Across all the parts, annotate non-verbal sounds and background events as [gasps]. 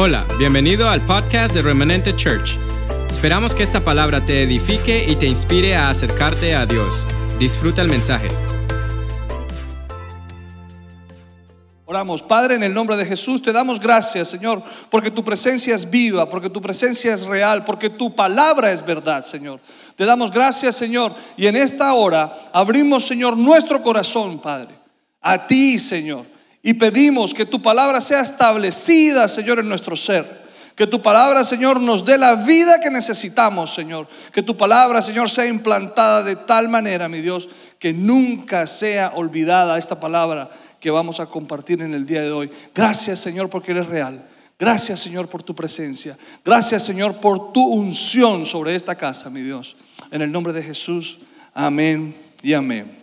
Hola, bienvenido al podcast de Remanente Church. Esperamos que esta palabra te edifique y te inspire a acercarte a Dios. Disfruta el mensaje. Oramos, Padre, en el nombre de Jesús, te damos gracias, Señor, porque tu presencia es viva, porque tu presencia es real, porque tu palabra es verdad, Señor. Te damos gracias, Señor, y en esta hora abrimos, Señor, nuestro corazón, Padre, a ti, Señor, y pedimos que tu palabra sea establecida, Señor, en nuestro ser. Que tu palabra, Señor, nos dé la vida que necesitamos, Señor. Que tu palabra, Señor, sea implantada de tal manera, mi Dios, que nunca sea olvidada esta palabra que vamos a compartir en el día de hoy. Gracias, Señor, porque eres real. Gracias, Señor, por tu presencia. Gracias, Señor, por tu unción sobre esta casa, mi Dios. En el nombre de Jesús, amén y amén.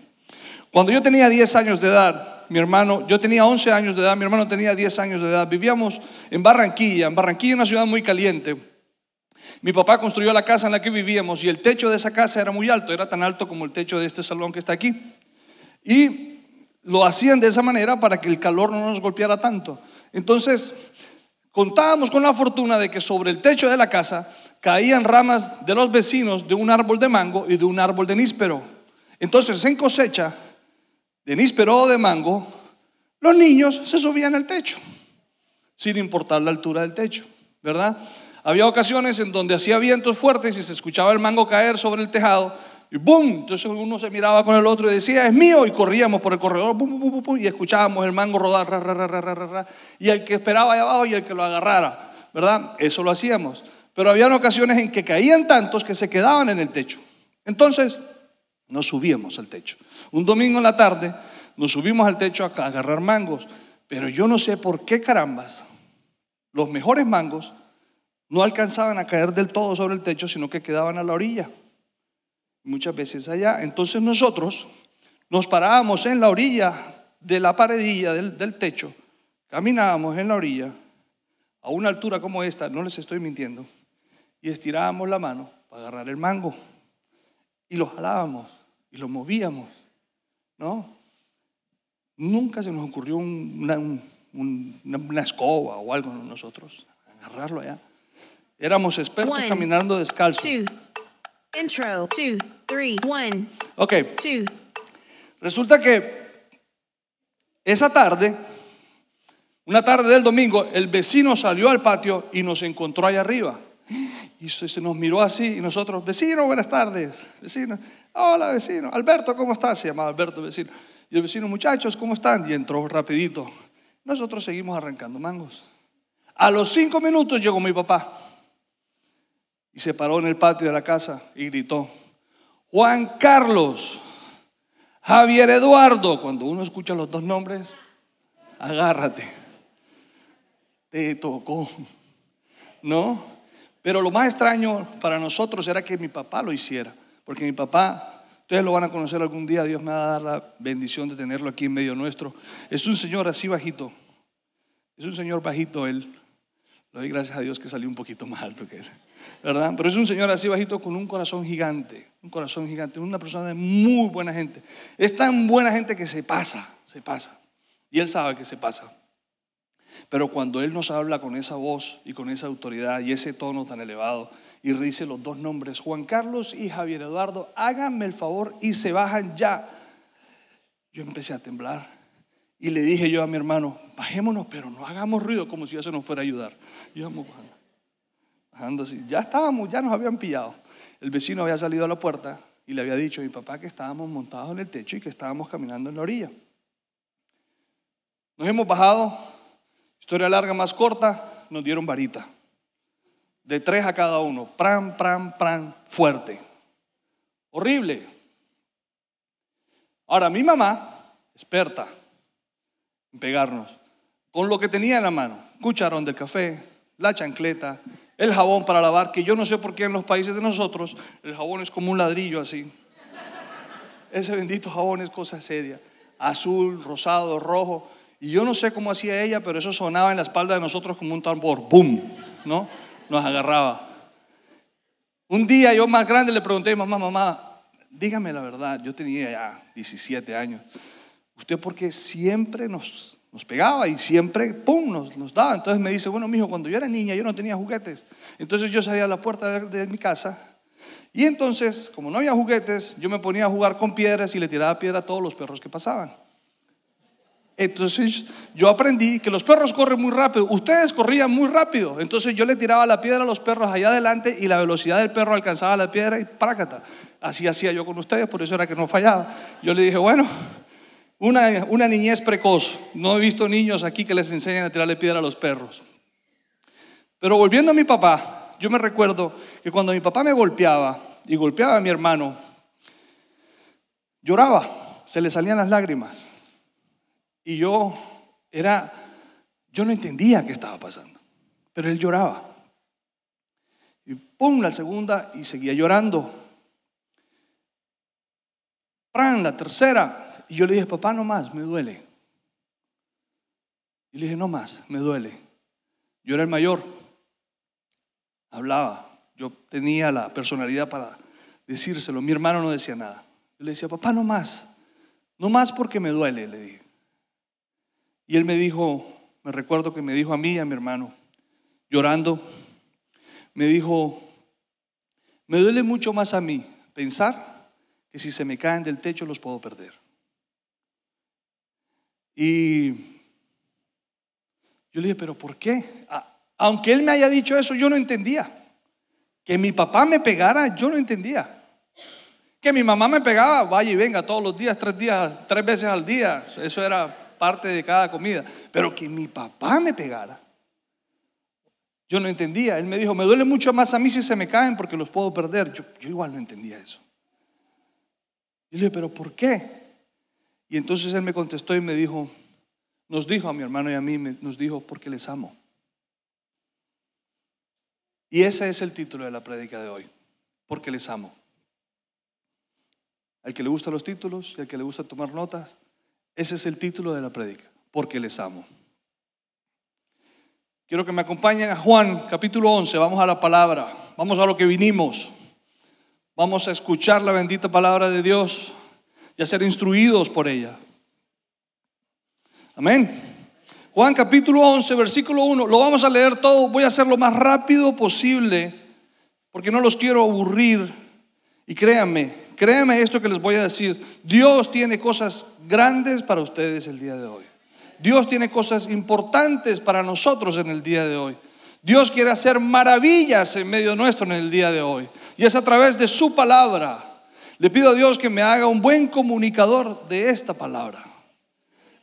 Cuando yo tenía 10 años de edad, mi hermano, yo tenía 11 años de edad, mi hermano tenía 10 años de edad, vivíamos en Barranquilla, en Barranquilla, una ciudad muy caliente. Mi papá construyó la casa en la que vivíamos y el techo de esa casa era muy alto, era tan alto como el techo de este salón que está aquí. Y lo hacían de esa manera para que el calor no nos golpeara tanto. Entonces, contábamos con la fortuna de que sobre el techo de la casa caían ramas de los vecinos de un árbol de mango y de un árbol de níspero. Entonces, en cosecha de níspero o de mango, los niños se subían al techo, sin importar la altura del techo, ¿verdad? Había ocasiones en donde hacía vientos fuertes y se escuchaba el mango caer sobre el tejado y ¡boom! Entonces uno se miraba con el otro y decía, es mío, y corríamos por el corredor ¡bum, bum, bum, y escuchábamos el mango rodar, ra, ra, ra, y el que esperaba allá abajo y el que lo agarrara, ¿verdad? Eso lo hacíamos. Pero había ocasiones en que caían tantos que se quedaban en el techo. Entonces, nos subíamos al techo. Un domingo en la tarde nos subimos al techo a agarrar mangos, pero yo no sé por qué carambas los mejores mangos no alcanzaban a caer del todo sobre el techo, sino que quedaban a la orilla. Muchas veces allá. Entonces nosotros nos parábamos en la orilla de la paredilla del, del techo, caminábamos en la orilla a una altura como esta, no les estoy mintiendo, y estirábamos la mano para agarrar el mango y lo jalábamos y lo movíamos, ¿no? Nunca se nos ocurrió una, una, escoba o algo nosotros, agarrarlo allá. Éramos expertos caminando descalzo. Intro, two, three, one. Ok. Resulta que esa tarde, una tarde del domingo, el vecino salió al patio y nos encontró allá arriba. [gasps] Y se nos miró así y nosotros, vecino, buenas tardes. Vecino, hola vecino. Alberto, ¿cómo estás? Se llamaba Alberto, vecino. Y vecino, muchachos, ¿cómo están? Y entró rapidito. Nosotros seguimos arrancando mangos. A los cinco minutos llegó mi papá y se paró en el patio de la casa y gritó, Juan Carlos, Javier Eduardo. Cuando uno escucha los dos nombres, agárrate. Te tocó. ¿No? Pero lo más extraño para nosotros era que mi papá lo hiciera, porque mi papá, ustedes lo van a conocer algún día, Dios me va a dar la bendición de tenerlo aquí en medio nuestro. Es un señor así bajito, es un señor bajito él. Le doy gracias a Dios que salió un poquito más alto que él, ¿verdad? Pero es un señor así bajito con un corazón gigante, un corazón gigante, una persona de muy buena gente. Es tan buena gente que se pasa, se pasa. Y él sabe que se pasa. Pero cuando Él nos habla con esa voz y con esa autoridad y ese tono tan elevado y dice los dos nombres, Juan Carlos y Javier Eduardo, háganme el favor y se bajan ya. Yo empecé a temblar y le dije yo a mi hermano, bajémonos, pero no hagamos ruido como si eso nos fuera a ayudar. Y íbamos bajando, bajando así. Ya estábamos, ya nos habían pillado. El vecino había salido a la puerta y le había dicho a mi papá que estábamos montados en el techo y que estábamos caminando en la orilla. Nos hemos bajado, Historia larga más corta, nos dieron varita. De tres a cada uno. Pran, pran, pran, fuerte. Horrible. Ahora, mi mamá, experta en pegarnos, con lo que tenía en la mano, cucharón de café, la chancleta, el jabón para lavar, que yo no sé por qué en los países de nosotros el jabón es como un ladrillo así. Ese bendito jabón es cosa seria. Azul, rosado, rojo. Y yo no sé cómo hacía ella, pero eso sonaba en la espalda de nosotros como un tambor. ¡Bum! ¿No? Nos agarraba. Un día yo más grande le pregunté, mamá, mamá, dígame la verdad, yo tenía ya 17 años. ¿Usted por qué siempre nos, nos pegaba y siempre, ¡pum!, nos, nos daba. Entonces me dice, bueno, mijo, cuando yo era niña yo no tenía juguetes. Entonces yo salía a la puerta de, de mi casa y entonces, como no había juguetes, yo me ponía a jugar con piedras y le tiraba piedra a todos los perros que pasaban. Entonces yo aprendí que los perros corren muy rápido, ustedes corrían muy rápido, entonces yo le tiraba la piedra a los perros allá adelante y la velocidad del perro alcanzaba la piedra y prácata. Así hacía yo con ustedes, por eso era que no fallaba. Yo le dije, bueno, una, niñez precoz, no he visto niños aquí que les enseñan a tirarle piedra a los perros. Pero volviendo a mi papá, yo me recuerdo que cuando mi papá me golpeaba y golpeaba a mi hermano, lloraba, se le salían las lágrimas. Y yo era, yo no entendía qué estaba pasando, pero él lloraba. Y pum, la segunda y seguía llorando. Pran, la tercera. Y yo le dije, papá, no más, me duele. Y le dije, no más, me duele. Yo era el mayor, hablaba, yo tenía la personalidad para decírselo. Mi hermano no decía nada. Yo le decía, papá, no más, no más porque me duele, le dije. Y él me dijo, me recuerdo que me dijo a mí y a mi hermano, llorando, me dijo, me duele mucho más a mí pensar que si se me caen del techo los puedo perder. Y yo le dije, pero ¿por qué? Aunque él me haya dicho eso, yo no entendía. Que mi papá me pegara, yo no entendía. Que mi mamá me pegaba, vaya y venga todos los días, tres días, tres veces al día. Eso era parte de cada comida. Pero que mi papá me pegara. Yo no entendía. Él me dijo, me duele mucho más a mí si se me caen porque los puedo perder. Yo, igual no entendía eso. Y le dije, pero ¿por qué? Y entonces él me contestó y me dijo, nos dijo a mi hermano y a mí, nos dijo, porque les amo. Y ese es el título de la prédica de hoy, porque les amo. Al que le gustan los títulos y al que le gusta tomar notas, ese es el título de la prédica, porque les amo. Quiero que me acompañen a Juan capítulo 11, vamos a la palabra, vamos a lo que vinimos, vamos a escuchar la bendita palabra de Dios y a ser instruidos por ella. Amén. Juan capítulo 11, versículo 1, lo vamos a leer todo, voy a hacer lo más rápido posible, porque no los quiero aburrir. Y créanme, Créeme esto que les voy a decir. Dios tiene cosas grandes para ustedes el día de hoy. Dios tiene cosas importantes para nosotros en el día de hoy. Dios quiere hacer maravillas en medio nuestro en el día de hoy. Y es a través de su palabra. Le pido a Dios que me haga un buen comunicador de esta palabra.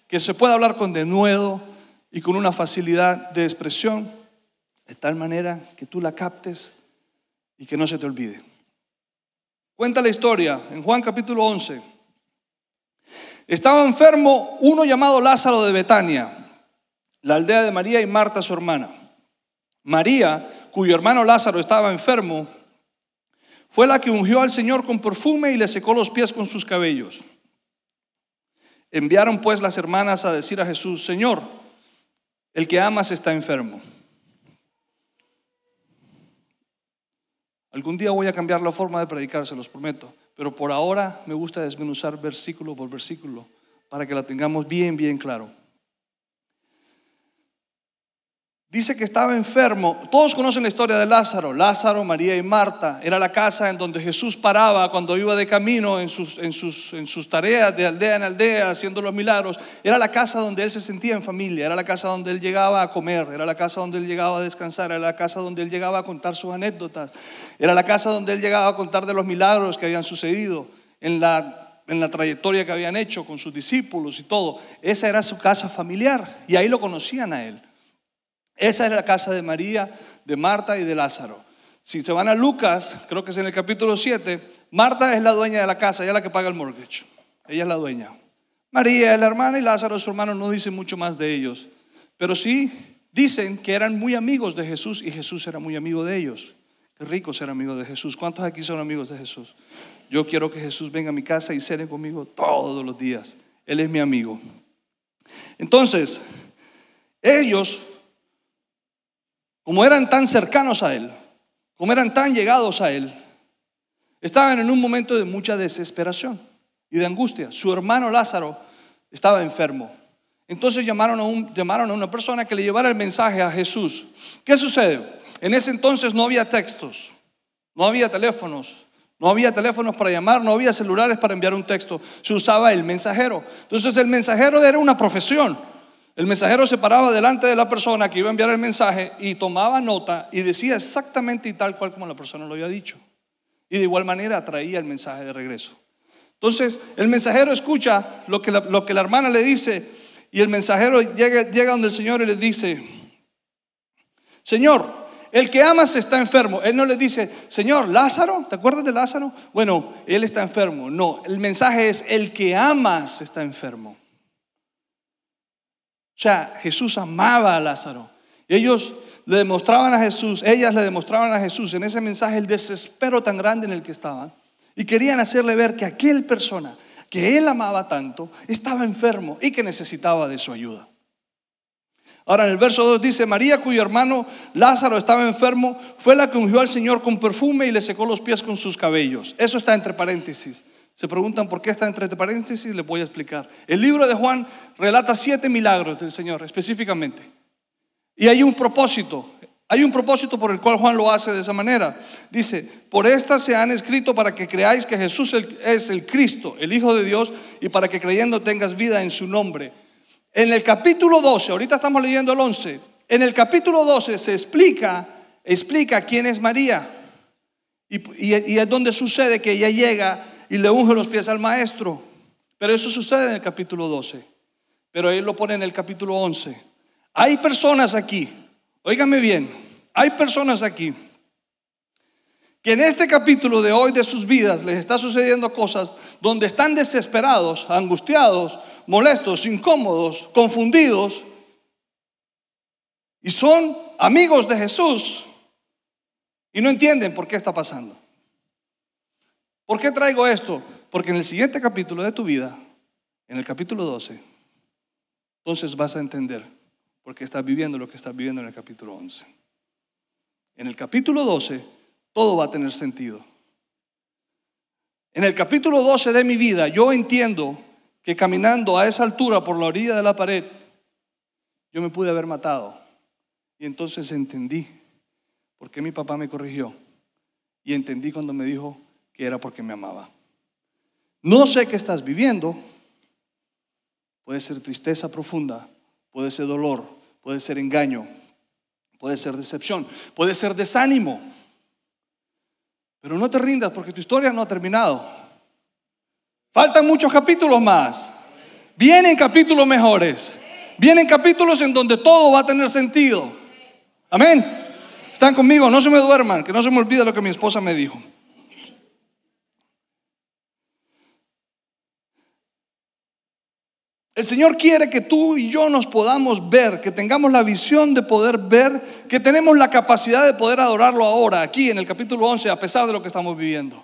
Que se pueda hablar con denuedo y con una facilidad de expresión. De tal manera que tú la captes y que no se te olvide. Cuenta la historia en Juan capítulo 11. Estaba enfermo uno llamado Lázaro de Betania, la aldea de María y Marta, su hermana. María, cuyo hermano Lázaro estaba enfermo, fue la que ungió al Señor con perfume y le secó los pies con sus cabellos. Enviaron pues las hermanas a decir a Jesús, Señor, el que amas está enfermo. Algún día voy a cambiar la forma de predicar, se los prometo. Pero por ahora me gusta desmenuzar versículo por versículo para que la tengamos bien, bien claro. Dice que estaba enfermo. Todos conocen la historia de Lázaro. Lázaro, María y Marta. Era la casa en donde Jesús paraba cuando iba de camino en sus, en sus, en sus tareas de aldea en aldea, haciendo los milagros. Era la casa donde él se sentía en familia. Era la casa donde él llegaba a comer. Era la casa donde él llegaba a descansar. Era la casa donde él llegaba a contar sus anécdotas. Era la casa donde él llegaba a contar de los milagros que habían sucedido en la, en la trayectoria que habían hecho con sus discípulos y todo. Esa era su casa familiar. Y ahí lo conocían a él. Esa es la casa de María, de Marta y de Lázaro. Si se van a Lucas, creo que es en el capítulo 7, Marta es la dueña de la casa, ella es la que paga el mortgage. Ella es la dueña. María es la hermana y Lázaro su hermano, no dicen mucho más de ellos. Pero sí dicen que eran muy amigos de Jesús y Jesús era muy amigo de ellos. Qué rico ser amigo de Jesús. ¿Cuántos aquí son amigos de Jesús? Yo quiero que Jesús venga a mi casa y cene conmigo todos los días. Él es mi amigo. Entonces, ellos como eran tan cercanos a Él, como eran tan llegados a Él, estaban en un momento de mucha desesperación y de angustia. Su hermano Lázaro estaba enfermo. Entonces llamaron a, un, llamaron a una persona que le llevara el mensaje a Jesús. ¿Qué sucede? En ese entonces no había textos, no había teléfonos, no había teléfonos para llamar, no había celulares para enviar un texto. Se usaba el mensajero. Entonces el mensajero era una profesión. El mensajero se paraba delante de la persona que iba a enviar el mensaje y tomaba nota y decía exactamente y tal cual como la persona lo había dicho. Y de igual manera traía el mensaje de regreso. Entonces el mensajero escucha lo que la, hermana le dice y el mensajero llega, llega donde el Señor y le dice, Señor, el que amas está enfermo. Él no le dice, Señor, Lázaro, ¿te acuerdas de Lázaro? Bueno, él está enfermo. No, el mensaje es, el que amas está enfermo. O sea, Jesús amaba a Lázaro. Ellos le demostraban a Jesús, ellas le demostraban a Jesús en ese mensaje el desespero tan grande en el que estaban. Y querían hacerle ver que aquel persona que él amaba tanto estaba enfermo y que necesitaba de su ayuda. Ahora en el verso 2 dice, María cuyo hermano Lázaro estaba enfermo, fue la que ungió al Señor con perfume y le secó los pies con sus cabellos. Eso está entre paréntesis. Se preguntan por qué está entre paréntesis, les voy a explicar. El libro de Juan relata siete milagros del Señor específicamente. Y hay un propósito, hay un propósito por el cual Juan lo hace de esa manera. Dice, por estas se han escrito para que creáis que Jesús es el Cristo, el Hijo de Dios, y para que creyendo tengas vida en su nombre. En el capítulo 12, ahorita estamos leyendo el 11, en el capítulo 12 se explica, explica quién es María. Y, es donde sucede que ella llega y le unge los pies al maestro. Pero eso sucede en el capítulo 12. Pero él lo pone en el capítulo 11. Hay personas aquí, óigame bien, hay personas aquí que en este capítulo de hoy de sus vidas les está sucediendo cosas donde están desesperados, angustiados, molestos, incómodos, confundidos y son amigos de Jesús y no entienden por qué está pasando. ¿Por qué traigo esto? Porque en el siguiente capítulo de tu vida, en el capítulo 12, entonces vas a entender por qué estás viviendo lo que estás viviendo en el capítulo 11. En el capítulo 12 todo va a tener sentido. En el capítulo 12 de mi vida, yo entiendo que caminando a esa altura por la orilla de la pared, yo me pude haber matado. Y entonces entendí por qué mi papá me corrigió. Y entendí cuando me dijo que era porque me amaba. No sé qué estás viviendo. Puede ser tristeza profunda, puede ser dolor, puede ser engaño, puede ser decepción, puede ser desánimo. Pero no te rindas porque tu historia no ha terminado. Faltan muchos capítulos más. Vienen capítulos mejores. Vienen capítulos en donde todo va a tener sentido. Amén. Están conmigo, no se me duerman, que no se me olvide lo que mi esposa me dijo. El Señor quiere que tú y yo nos podamos ver, que tengamos la visión de poder ver, que tenemos la capacidad de poder adorarlo ahora, aquí en el capítulo 11, a pesar de lo que estamos viviendo.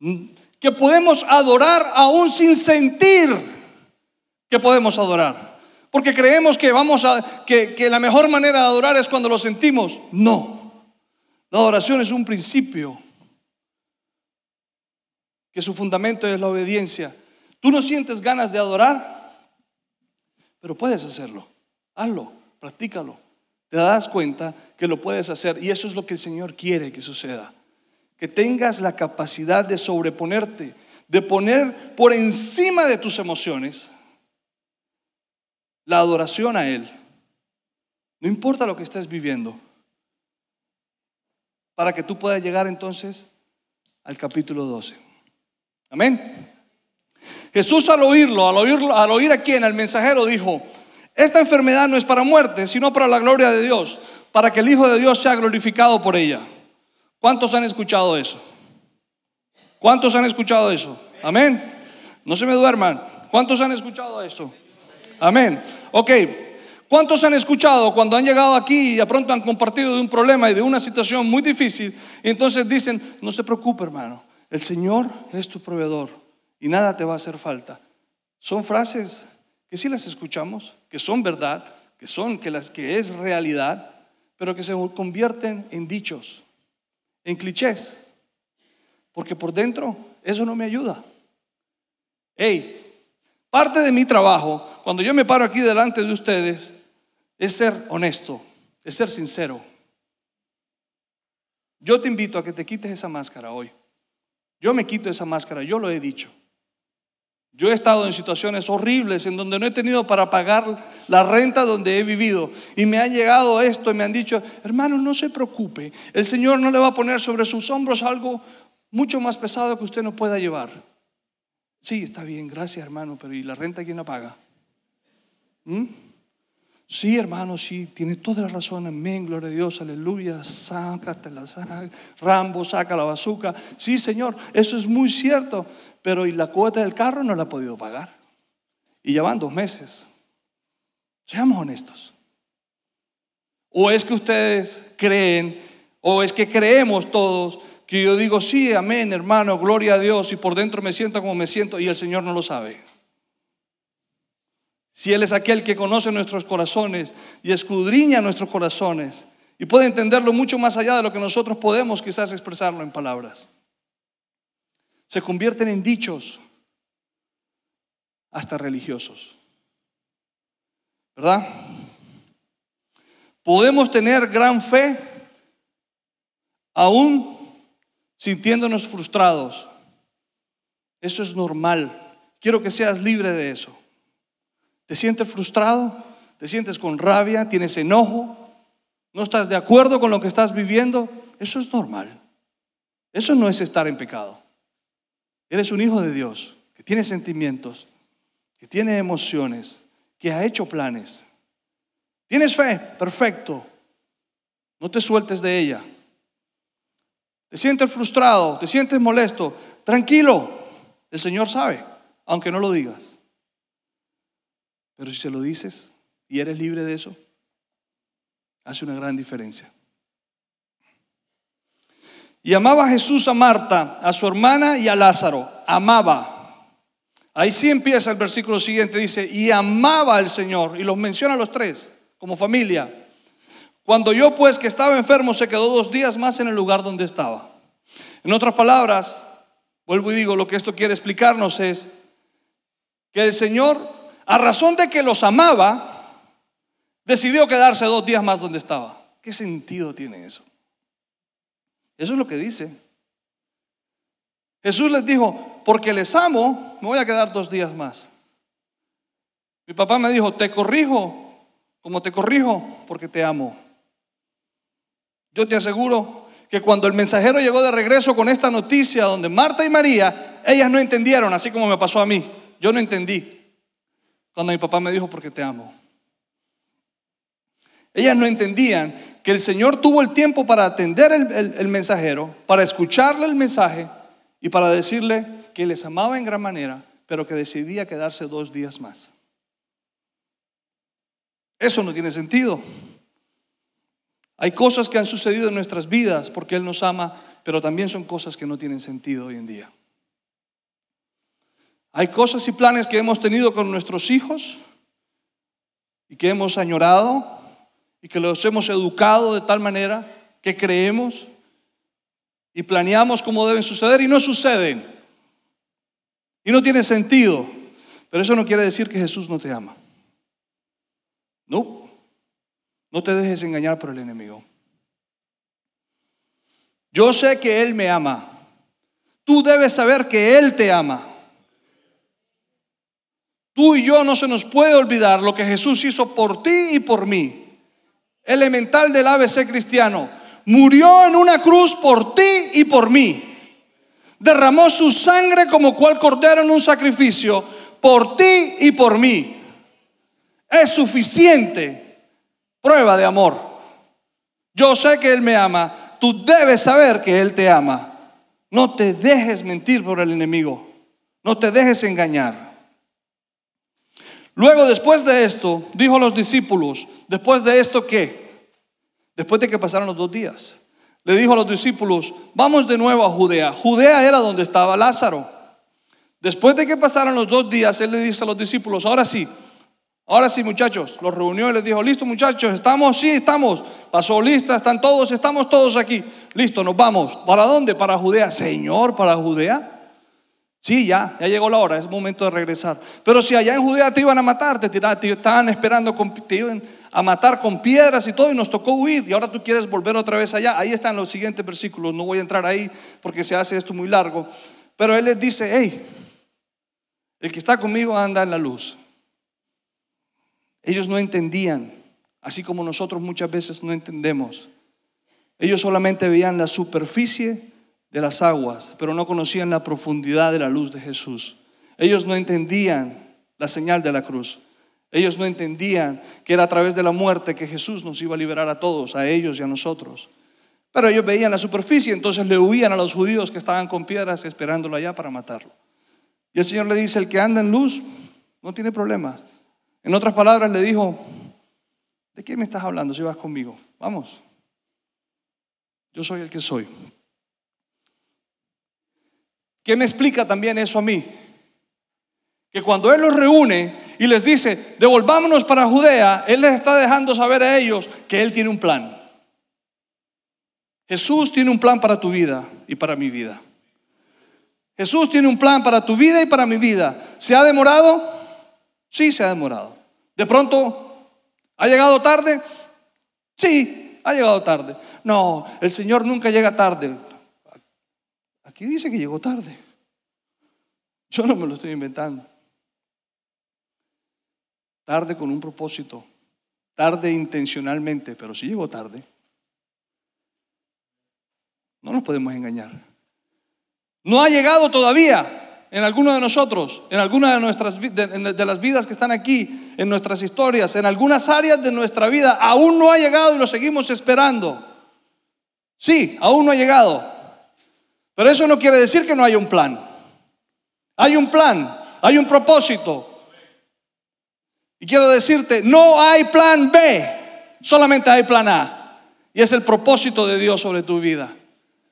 Mm, que podemos adorar aún sin sentir que podemos adorar. Porque creemos que, vamos a, que, que la mejor manera de adorar es cuando lo sentimos. No. La adoración es un principio que su fundamento es la obediencia. ¿Tú no sientes ganas de adorar? Pero puedes hacerlo. Hazlo, practícalo. Te das cuenta que lo puedes hacer y eso es lo que el Señor quiere que suceda. Que tengas la capacidad de sobreponerte, de poner por encima de tus emociones la adoración a Él. No importa lo que estés viviendo. Para que tú puedas llegar entonces al capítulo 12. Amén. Jesús al oírlo, al oírlo, al oír a quien, al mensajero, dijo, esta enfermedad no es para muerte, sino para la gloria de Dios, para que el Hijo de Dios sea glorificado por ella. ¿Cuántos han escuchado eso? ¿Cuántos han escuchado eso? Amén. No se me duerman. ¿Cuántos han escuchado eso? Amén. Ok. ¿Cuántos han escuchado cuando han llegado aquí y de pronto han compartido de un problema y de una situación muy difícil? Y entonces dicen, no se preocupe hermano, el Señor es tu proveedor y nada te va a hacer falta. Son frases que sí las escuchamos, que son verdad, que son que las que es realidad, pero que se convierten en dichos, en clichés, porque por dentro eso no me ayuda. Hey, Parte de mi trabajo, cuando yo me paro aquí delante de ustedes, es ser honesto, es ser sincero. Yo te invito a que te quites esa máscara hoy. Yo me quito esa máscara, yo lo he dicho. Yo he estado en situaciones horribles en donde no he tenido para pagar la renta donde he vivido. Y me ha llegado esto y me han dicho, hermano, no se preocupe. El Señor no le va a poner sobre sus hombros algo mucho más pesado que usted no pueda llevar. Sí, está bien, gracias hermano, pero ¿y la renta quién la paga? ¿Mm? Sí, hermano, sí, tiene toda la razón. Amén, gloria a Dios, aleluya. Sácate la saca, Rambo, saca la bazuca. Sí, Señor, eso es muy cierto. Pero ¿y la cuota del carro no la ha podido pagar? Y ya van dos meses. Seamos honestos. ¿O es que ustedes creen, o es que creemos todos, que yo digo, sí, amén, hermano, gloria a Dios, y por dentro me siento como me siento, y el Señor no lo sabe? Si Él es aquel que conoce nuestros corazones y escudriña nuestros corazones y puede entenderlo mucho más allá de lo que nosotros podemos quizás expresarlo en palabras. Se convierten en dichos hasta religiosos. ¿Verdad? Podemos tener gran fe aún sintiéndonos frustrados. Eso es normal. Quiero que seas libre de eso. ¿Te sientes frustrado? ¿Te sientes con rabia? ¿Tienes enojo? ¿No estás de acuerdo con lo que estás viviendo? Eso es normal. Eso no es estar en pecado. Eres un hijo de Dios que tiene sentimientos, que tiene emociones, que ha hecho planes. ¿Tienes fe? Perfecto. No te sueltes de ella. ¿Te sientes frustrado? ¿Te sientes molesto? Tranquilo. El Señor sabe, aunque no lo digas. Pero si se lo dices y eres libre de eso, hace una gran diferencia. Y amaba Jesús a Marta, a su hermana y a Lázaro. Amaba. Ahí sí empieza el versículo siguiente, dice, y amaba al Señor. Y los menciona a los tres, como familia. Cuando yo pues que estaba enfermo se quedó dos días más en el lugar donde estaba. En otras palabras, vuelvo y digo, lo que esto quiere explicarnos es que el Señor a razón de que los amaba, decidió quedarse dos días más donde estaba. ¿Qué sentido tiene eso? Eso es lo que dice. Jesús les dijo, porque les amo, me voy a quedar dos días más. Mi papá me dijo, te corrijo como te corrijo porque te amo. Yo te aseguro que cuando el mensajero llegó de regreso con esta noticia donde Marta y María, ellas no entendieron, así como me pasó a mí. Yo no entendí cuando mi papá me dijo porque te amo. Ellas no entendían que el Señor tuvo el tiempo para atender el, mensajero, para escucharle el mensaje y para decirle que les amaba en gran manera, pero que decidía quedarse dos días más. Eso no tiene sentido. Hay cosas que han sucedido en nuestras vidas porque Él nos ama, pero también son cosas que no tienen sentido hoy en día. Hay cosas y planes que hemos tenido con nuestros hijos y que hemos añorado y que los hemos educado de tal manera que creemos y planeamos cómo deben suceder y no suceden. Y no tiene sentido. Pero eso no quiere decir que Jesús no te ama. No. No te dejes engañar por el enemigo. Yo sé que Él me ama. Tú debes saber que Él te ama. Tú y yo no se nos puede olvidar lo que Jesús hizo por ti y por mí. Elemental del ABC cristiano. Murió en una cruz por ti y por mí. Derramó su sangre como cual cordero en un sacrificio por ti y por mí. Es suficiente prueba de amor. Yo sé que Él me ama. Tú debes saber que Él te ama. No te dejes mentir por el enemigo. No te dejes engañar. Luego, después de esto, dijo a los discípulos, después de esto, ¿qué? Después de que pasaron los dos días, le dijo a los discípulos, vamos de nuevo a Judea. Judea era donde estaba Lázaro. Después de que pasaron los dos días, él le dice a los discípulos, ahora sí, ahora sí muchachos, los reunió y les dijo, listo muchachos, estamos, sí, estamos. Pasó lista, están todos, estamos todos aquí. Listo, nos vamos. ¿Para dónde? Para Judea. Señor, para Judea. Sí, ya, ya llegó la hora, es momento de regresar. Pero si allá en Judea te iban a matar, te, te estaban esperando, te iban a matar con piedras y todo, y nos tocó huir, y ahora tú quieres volver otra vez allá. Ahí están los siguientes versículos, no voy a entrar ahí porque se hace esto muy largo. Pero él les dice, hey, el que está conmigo anda en la luz. Ellos no entendían, así como nosotros muchas veces no entendemos. Ellos solamente veían la superficie de las aguas, pero no conocían la profundidad de la luz de Jesús. Ellos no entendían la señal de la cruz. Ellos no entendían que era a través de la muerte que Jesús nos iba a liberar a todos, a ellos y a nosotros. Pero ellos veían la superficie, entonces le huían a los judíos que estaban con piedras esperándolo allá para matarlo. Y el Señor le dice, el que anda en luz no tiene problema. En otras palabras le dijo, ¿de qué me estás hablando si vas conmigo? Vamos. Yo soy el que soy. ¿Qué me explica también eso a mí? Que cuando Él los reúne y les dice, devolvámonos para Judea, Él les está dejando saber a ellos que Él tiene un plan. Jesús tiene un plan para tu vida y para mi vida. Jesús tiene un plan para tu vida y para mi vida. ¿Se ha demorado? Sí, se ha demorado. ¿De pronto ha llegado tarde? Sí, ha llegado tarde. No, el Señor nunca llega tarde. Aquí dice que llegó tarde. Yo no me lo estoy inventando. Tarde con un propósito. Tarde intencionalmente, pero sí llegó tarde. No nos podemos engañar. No ha llegado todavía en alguno de nosotros, en alguna de nuestras de, las vidas que están aquí, en nuestras historias, en algunas áreas de nuestra vida, aún no ha llegado y lo seguimos esperando. Sí, aún no ha llegado. Pero eso no quiere decir que no haya un plan. Hay un plan, hay un propósito. Y quiero decirte, no hay plan B, solamente hay plan A. Y es el propósito de Dios sobre tu vida.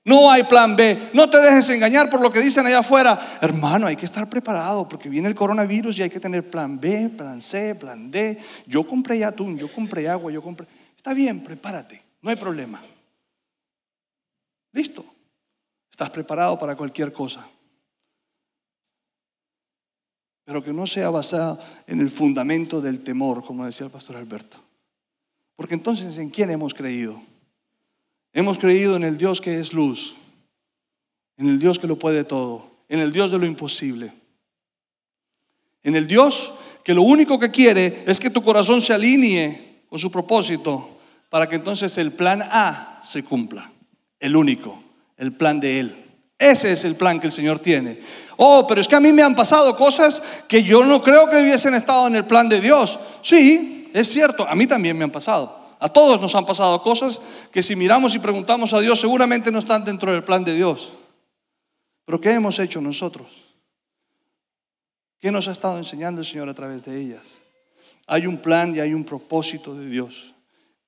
No hay plan B. No te dejes engañar por lo que dicen allá afuera. Hermano, hay que estar preparado porque viene el coronavirus y hay que tener plan B, plan C, plan D. Yo compré atún, yo compré agua, yo compré... Está bien, prepárate, no hay problema. Listo. Estás preparado para cualquier cosa. Pero que no sea basado en el fundamento del temor, como decía el pastor Alberto. Porque entonces, ¿en quién hemos creído? Hemos creído en el Dios que es luz, en el Dios que lo puede todo, en el Dios de lo imposible, en el Dios que lo único que quiere es que tu corazón se alinee con su propósito para que entonces el plan A se cumpla, el único, el plan de Él. Ese es el plan que el Señor tiene. Oh, pero es que a mí me han pasado cosas que yo no creo que hubiesen estado en el plan de Dios. Sí, es cierto, a mí también me han pasado. A todos nos han pasado cosas que si miramos y preguntamos a Dios seguramente no están dentro del plan de Dios. Pero ¿qué hemos hecho nosotros? ¿Qué nos ha estado enseñando el Señor a través de ellas? Hay un plan y hay un propósito de Dios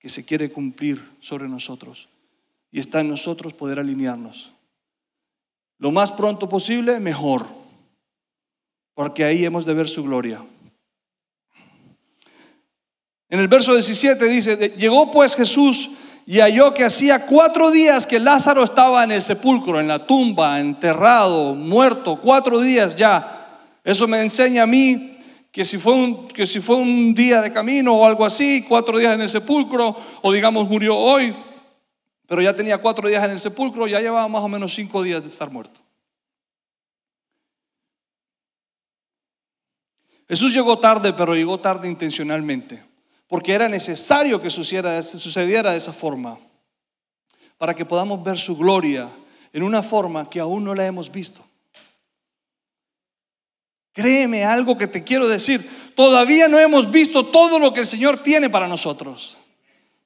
que se quiere cumplir sobre nosotros. Y está en nosotros poder alinearnos. Lo más pronto posible, mejor. Porque ahí hemos de ver su gloria. En el verso 17 dice, llegó pues Jesús y halló que hacía cuatro días que Lázaro estaba en el sepulcro, en la tumba, enterrado, muerto, cuatro días ya. Eso me enseña a mí que si, fue un, que si fue un día de camino o algo así, cuatro días en el sepulcro, o digamos murió hoy, pero ya tenía cuatro días en el sepulcro, ya llevaba más o menos cinco días de estar muerto. Jesús llegó tarde, pero llegó tarde intencionalmente porque era necesario que sucediera, sucediera de esa forma, para que podamos ver su gloria en una forma que aún no la hemos visto. Créeme algo que te quiero decir, todavía no hemos visto todo lo que el Señor tiene para nosotros.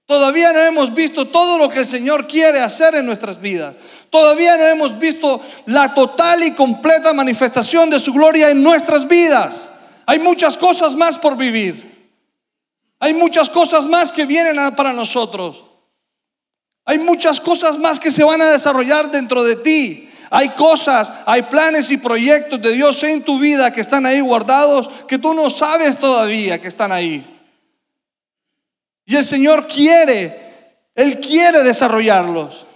Todavía no hemos visto todo lo que el Señor quiere hacer en nuestras vidas. Todavía no hemos visto la total y completa manifestación de su gloria en nuestras vidas. Hay muchas cosas más por vivir. Hay muchas cosas más que vienen para nosotros. Hay muchas cosas más que se van a desarrollar dentro de ti. Hay cosas, hay planes y proyectos de Dios en tu vida que están ahí guardados que tú no sabes todavía que están ahí. Y el Señor quiere, Él quiere desarrollarlos.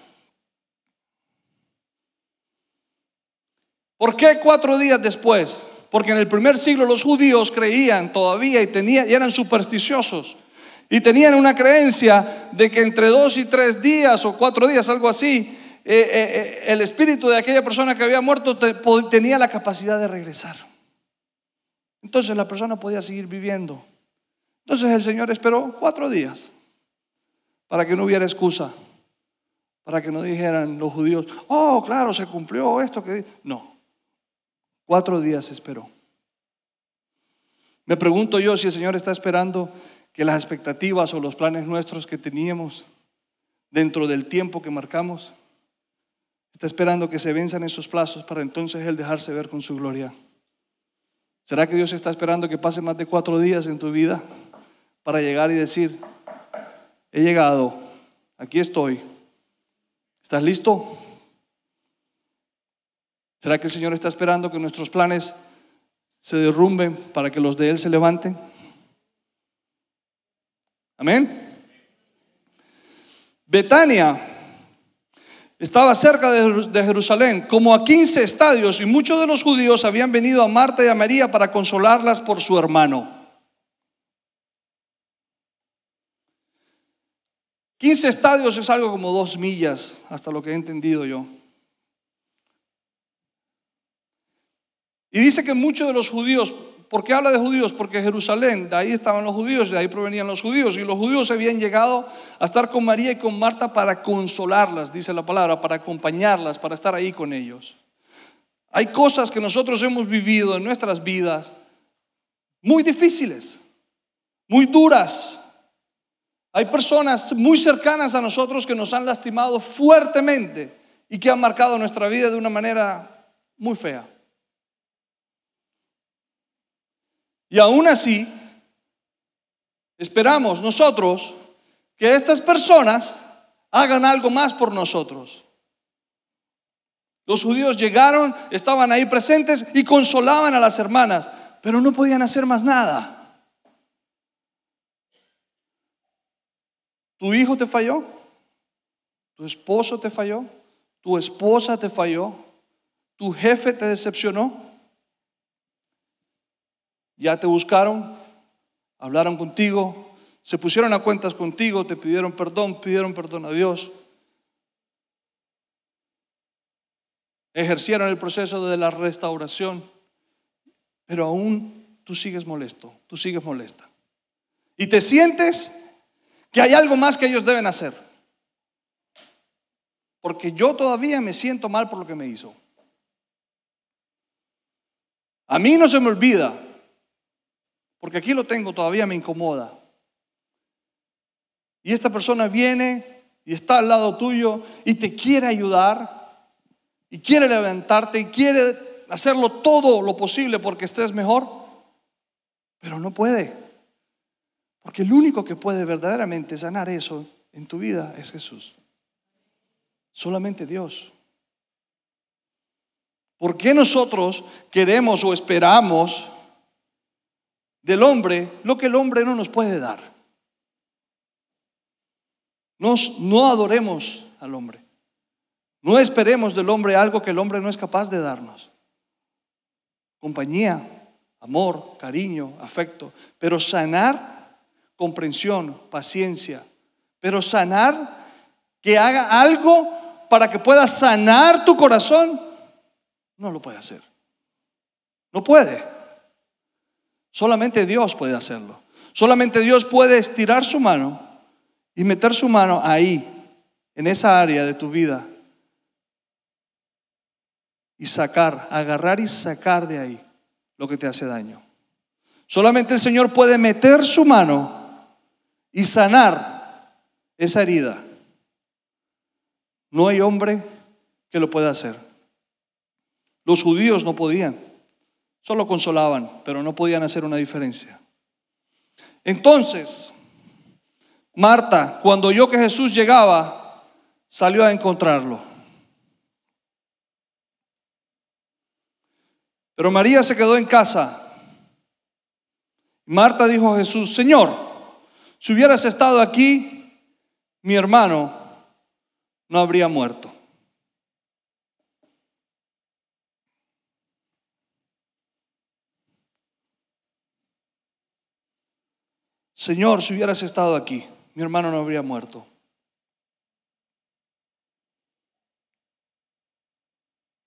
¿Por qué cuatro días después? Porque en el primer siglo los judíos creían todavía y, tenían, y eran supersticiosos. Y tenían una creencia de que entre dos y tres días o cuatro días, algo así, eh, eh, eh, el espíritu de aquella persona que había muerto tenía la capacidad de regresar. Entonces la persona podía seguir viviendo. Entonces el Señor esperó cuatro días para que no hubiera excusa, para que no dijeran los judíos, oh, claro, se cumplió esto que... No, Cuatro días esperó. Me pregunto yo si el Señor está esperando que las expectativas o los planes nuestros que teníamos dentro del tiempo que marcamos, está esperando que se venzan esos plazos para entonces Él dejarse ver con su gloria. ¿Será que Dios está esperando que pase más de cuatro días en tu vida para llegar y decir, he llegado, aquí estoy, ¿estás listo? ¿Será que el Señor está esperando que nuestros planes se derrumben para que los de Él se levanten? Amén. Betania estaba cerca de Jerusalén, como a 15 estadios, y muchos de los judíos habían venido a Marta y a María para consolarlas por su hermano. 15 estadios es algo como dos millas, hasta lo que he entendido yo. Y dice que muchos de los judíos, ¿por qué habla de judíos? Porque Jerusalén, de ahí estaban los judíos, de ahí provenían los judíos, y los judíos habían llegado a estar con María y con Marta para consolarlas, dice la palabra, para acompañarlas, para estar ahí con ellos. Hay cosas que nosotros hemos vivido en nuestras vidas muy difíciles, muy duras. Hay personas muy cercanas a nosotros que nos han lastimado fuertemente y que han marcado nuestra vida de una manera muy fea. Y aún así, esperamos nosotros que estas personas hagan algo más por nosotros. Los judíos llegaron, estaban ahí presentes y consolaban a las hermanas, pero no podían hacer más nada. ¿Tu hijo te falló? ¿Tu esposo te falló? ¿Tu esposa te falló? ¿Tu jefe te decepcionó? Ya te buscaron, hablaron contigo, se pusieron a cuentas contigo, te pidieron perdón, pidieron perdón a Dios. Ejercieron el proceso de la restauración, pero aún tú sigues molesto, tú sigues molesta. Y te sientes que hay algo más que ellos deben hacer. Porque yo todavía me siento mal por lo que me hizo. A mí no se me olvida porque aquí lo tengo, todavía me incomoda. Y esta persona viene y está al lado tuyo y te quiere ayudar y quiere levantarte y quiere hacerlo todo lo posible porque estés mejor, pero no puede. Porque el único que puede verdaderamente sanar eso en tu vida es Jesús. Solamente Dios. ¿Por qué nosotros queremos o esperamos del hombre lo que el hombre no nos puede dar. Nos, no adoremos al hombre. No esperemos del hombre algo que el hombre no es capaz de darnos. Compañía, amor, cariño, afecto. Pero sanar, comprensión, paciencia. Pero sanar, que haga algo para que pueda sanar tu corazón, no lo puede hacer. No puede. Solamente Dios puede hacerlo. Solamente Dios puede estirar su mano y meter su mano ahí, en esa área de tu vida. Y sacar, agarrar y sacar de ahí lo que te hace daño. Solamente el Señor puede meter su mano y sanar esa herida. No hay hombre que lo pueda hacer. Los judíos no podían. Solo consolaban, pero no podían hacer una diferencia. Entonces, Marta, cuando oyó que Jesús llegaba, salió a encontrarlo. Pero María se quedó en casa. Marta dijo a Jesús, Señor, si hubieras estado aquí, mi hermano no habría muerto. Señor, si hubieras estado aquí, mi hermano no habría muerto.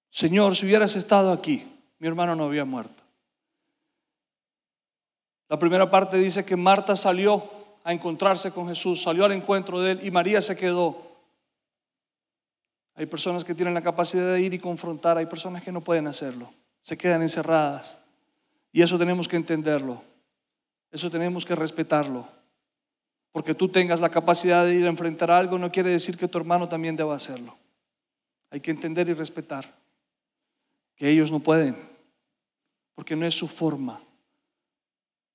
Señor, si hubieras estado aquí, mi hermano no había muerto. La primera parte dice que Marta salió a encontrarse con Jesús, salió al encuentro de él y María se quedó. Hay personas que tienen la capacidad de ir y confrontar, hay personas que no pueden hacerlo, se quedan encerradas. Y eso tenemos que entenderlo, eso tenemos que respetarlo. Porque tú tengas la capacidad de ir a enfrentar algo no quiere decir que tu hermano también deba hacerlo. Hay que entender y respetar que ellos no pueden, porque no es su forma.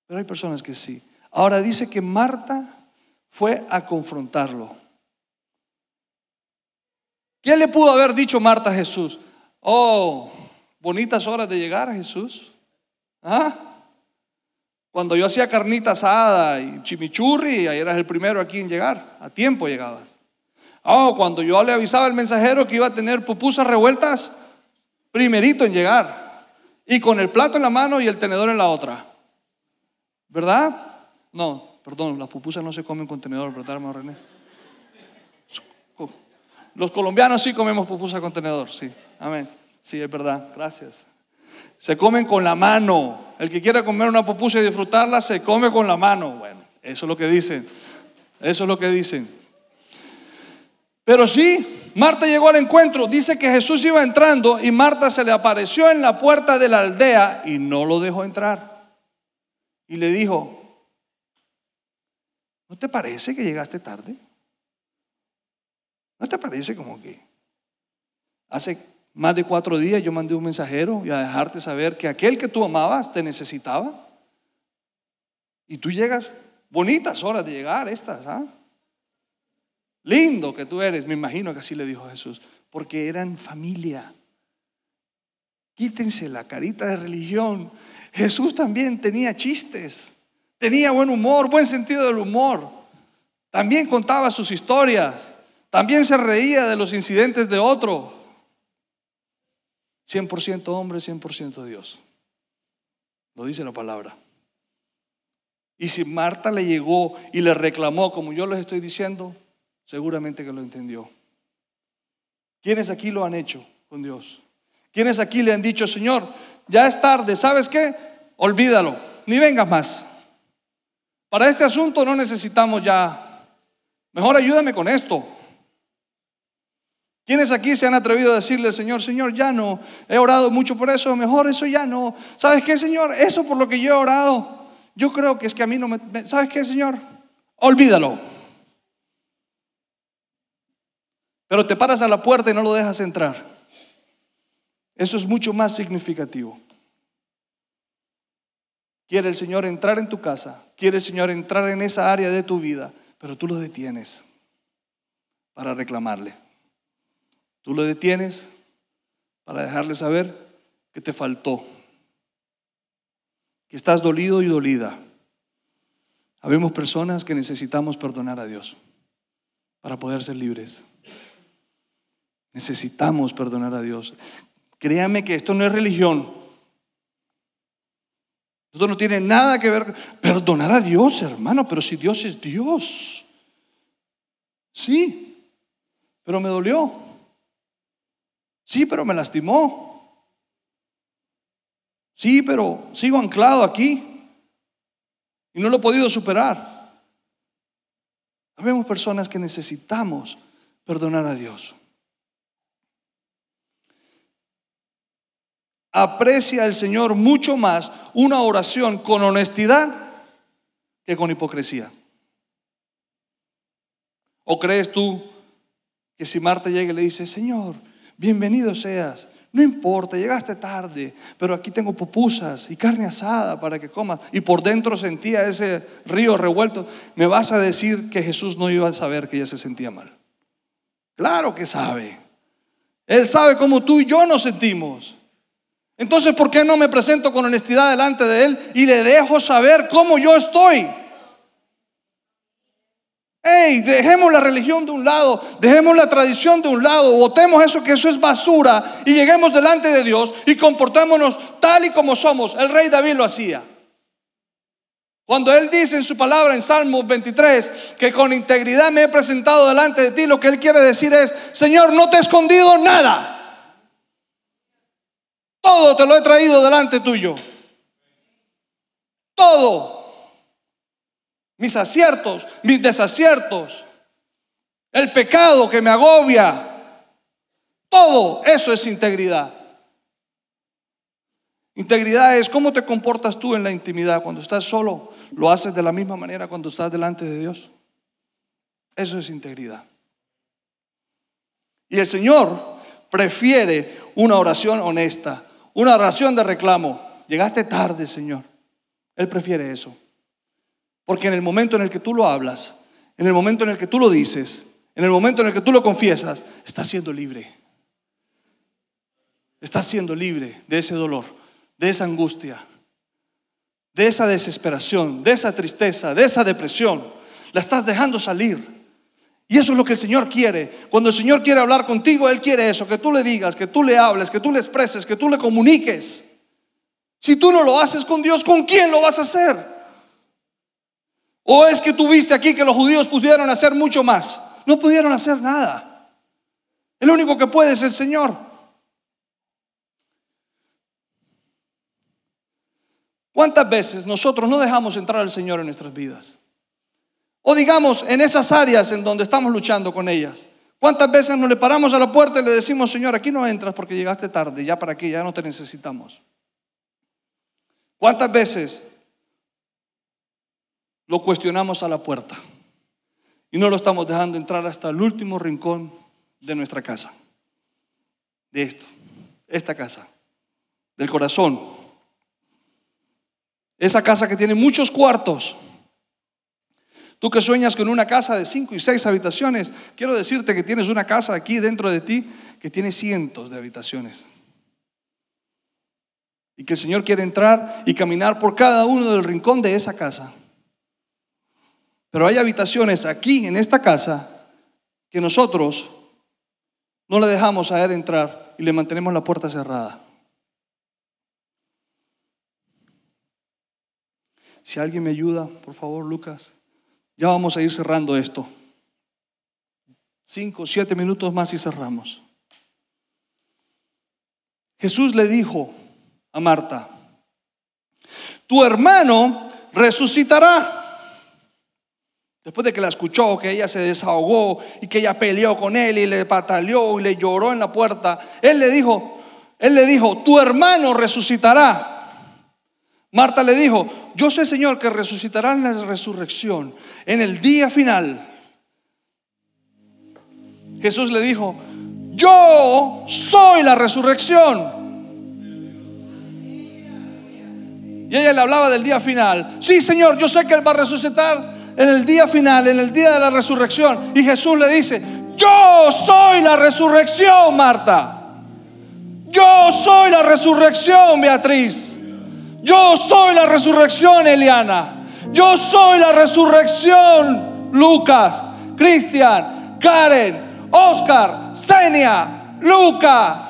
Pero hay personas que sí. Ahora dice que Marta fue a confrontarlo. ¿Qué le pudo haber dicho Marta a Jesús? Oh, bonitas horas de llegar Jesús. ¿Ah? Cuando yo hacía carnita asada y chimichurri, ahí eras el primero aquí en llegar. A tiempo llegabas. Oh, cuando yo le avisaba al mensajero que iba a tener pupusas revueltas, primerito en llegar. Y con el plato en la mano y el tenedor en la otra. ¿Verdad? No, perdón, las pupusas no se comen con tenedor, ¿verdad, hermano René? Los colombianos sí comemos pupusas con tenedor, sí. Amén. Sí, es verdad. Gracias. Se comen con la mano. El que quiera comer una pupusa y disfrutarla, se come con la mano. Bueno, eso es lo que dicen. Eso es lo que dicen. Pero sí, Marta llegó al encuentro. Dice que Jesús iba entrando y Marta se le apareció en la puerta de la aldea y no lo dejó entrar. Y le dijo, ¿no te parece que llegaste tarde? ¿No te parece como que hace más de cuatro días yo mandé un mensajero y a dejarte saber que aquel que tú amabas te necesitaba? Y tú llegas, bonitas horas de llegar estas, ¿ah? Lindo que tú eres, me imagino que así le dijo Jesús, porque eran familia. Quítense la carita de religión. Jesús también tenía chistes, tenía buen humor, buen sentido del humor. También contaba sus historias. También se reía de los incidentes de otro. 100% hombre, 100% Dios. Lo dice la palabra. Y si Marta le llegó y le reclamó, como yo les estoy diciendo, seguramente que lo entendió. ¿Quiénes aquí lo han hecho con Dios? ¿Quiénes aquí le han dicho, Señor, ya es tarde, ¿sabes qué? Olvídalo, ni vengas más. Para este asunto no necesitamos ya. Mejor ayúdame con esto. ¿Quiénes aquí se han atrevido a decirle, Señor, Señor, ya no, he orado mucho por eso, mejor eso ya no. ¿Sabes qué, Señor? Eso por lo que yo he orado, yo creo que es que a mí no me... ¿Sabes qué, Señor? Olvídalo. Pero te paras a la puerta y no lo dejas entrar. Eso es mucho más significativo. Quiere el Señor entrar en tu casa, quiere el Señor entrar en esa área de tu vida, pero tú lo detienes para reclamarle. Tú lo detienes para dejarle saber que te faltó, que estás dolido y dolida. Habemos personas que necesitamos perdonar a Dios para poder ser libres. Necesitamos perdonar a Dios. Créame que esto no es religión. Esto no tiene nada que ver. Perdonar a Dios, hermano, pero si Dios es Dios. Sí, pero me dolió. Sí, pero me lastimó. Sí, pero sigo anclado aquí y no lo he podido superar. Habemos personas que necesitamos perdonar a Dios. Aprecia el Señor mucho más una oración con honestidad que con hipocresía. ¿O crees tú que si Marta llega y le dice, Señor, bienvenido seas. No importa, llegaste tarde, pero aquí tengo pupusas y carne asada para que comas. Y por dentro sentía ese río revuelto. Me vas a decir que Jesús no iba a saber que ella se sentía mal. Claro que sabe. Él sabe cómo tú y yo nos sentimos. Entonces, ¿por qué no me presento con honestidad delante de Él y le dejo saber cómo yo estoy? Hey, dejemos la religión de un lado, dejemos la tradición de un lado, votemos eso que eso es basura y lleguemos delante de Dios y comportémonos tal y como somos. El rey David lo hacía. Cuando Él dice en su palabra en Salmos 23 que con integridad me he presentado delante de ti, lo que Él quiere decir es, Señor, no te he escondido nada. Todo te lo he traído delante tuyo. Todo. Mis aciertos, mis desaciertos, el pecado que me agobia. Todo eso es integridad. Integridad es cómo te comportas tú en la intimidad. Cuando estás solo, lo haces de la misma manera cuando estás delante de Dios. Eso es integridad. Y el Señor prefiere una oración honesta, una oración de reclamo. Llegaste tarde, Señor. Él prefiere eso. Porque en el momento en el que tú lo hablas, en el momento en el que tú lo dices, en el momento en el que tú lo confiesas, estás siendo libre. Estás siendo libre de ese dolor de esa angustia, de esa desesperación, de esa tristeza, de esa depresión. La estás dejando salir. Y eso es lo que el Señor quiere. Cuando el Señor quiere hablar contigo, Él quiere eso, que tú le digas, que tú le hables, que tú le expreses, que tú le comuniques. Si tú no lo haces con Dios, ¿con quién lo vas a hacer? ¿O es que tú viste aquí que los judíos pudieron hacer mucho más? No pudieron hacer nada. El único que puede es el Señor. ¿Cuántas veces nosotros no dejamos entrar al Señor en nuestras vidas? O digamos, en esas áreas en donde estamos luchando con ellas. ¿Cuántas veces nos le paramos a la puerta y le decimos, Señor, aquí no entras porque llegaste tarde, ya para qué, ya no te necesitamos? ¿Cuántas veces lo cuestionamos a la puerta y no lo estamos dejando entrar hasta el último rincón de nuestra casa? De esto, esta casa, del corazón, esa casa que tiene muchos cuartos. Tú que sueñas con una casa de cinco y seis habitaciones, quiero decirte que tienes una casa aquí dentro de ti que tiene cientos de habitaciones. Y que el Señor quiere entrar y caminar por cada uno del rincón de esa casa. Pero hay habitaciones aquí en esta casa que nosotros no le dejamos a Él entrar y le mantenemos la puerta cerrada. Si alguien me ayuda, por favor, Lucas. Ya vamos a ir cerrando esto. Cinco, siete minutos más y cerramos. Jesús le dijo a Marta, tu hermano resucitará. Después de que la escuchó, que ella se desahogó y que ella peleó con él y le pataleó y le lloró en la puerta, él le dijo, él le dijo, tu hermano resucitará. Marta le dijo, yo sé Señor que resucitará en la resurrección, en el día final. Jesús le dijo, yo soy la resurrección. Y ella le hablaba del día final. Sí, Señor, yo sé que Él va a resucitar en el día final, en el día de la resurrección. Y Jesús le dice, yo soy la resurrección, Marta. Yo soy la resurrección, Beatriz. Yo soy la resurrección, Eliana. Yo soy la resurrección, Lucas, Cristian, Karen, Oscar, Senia, Luca.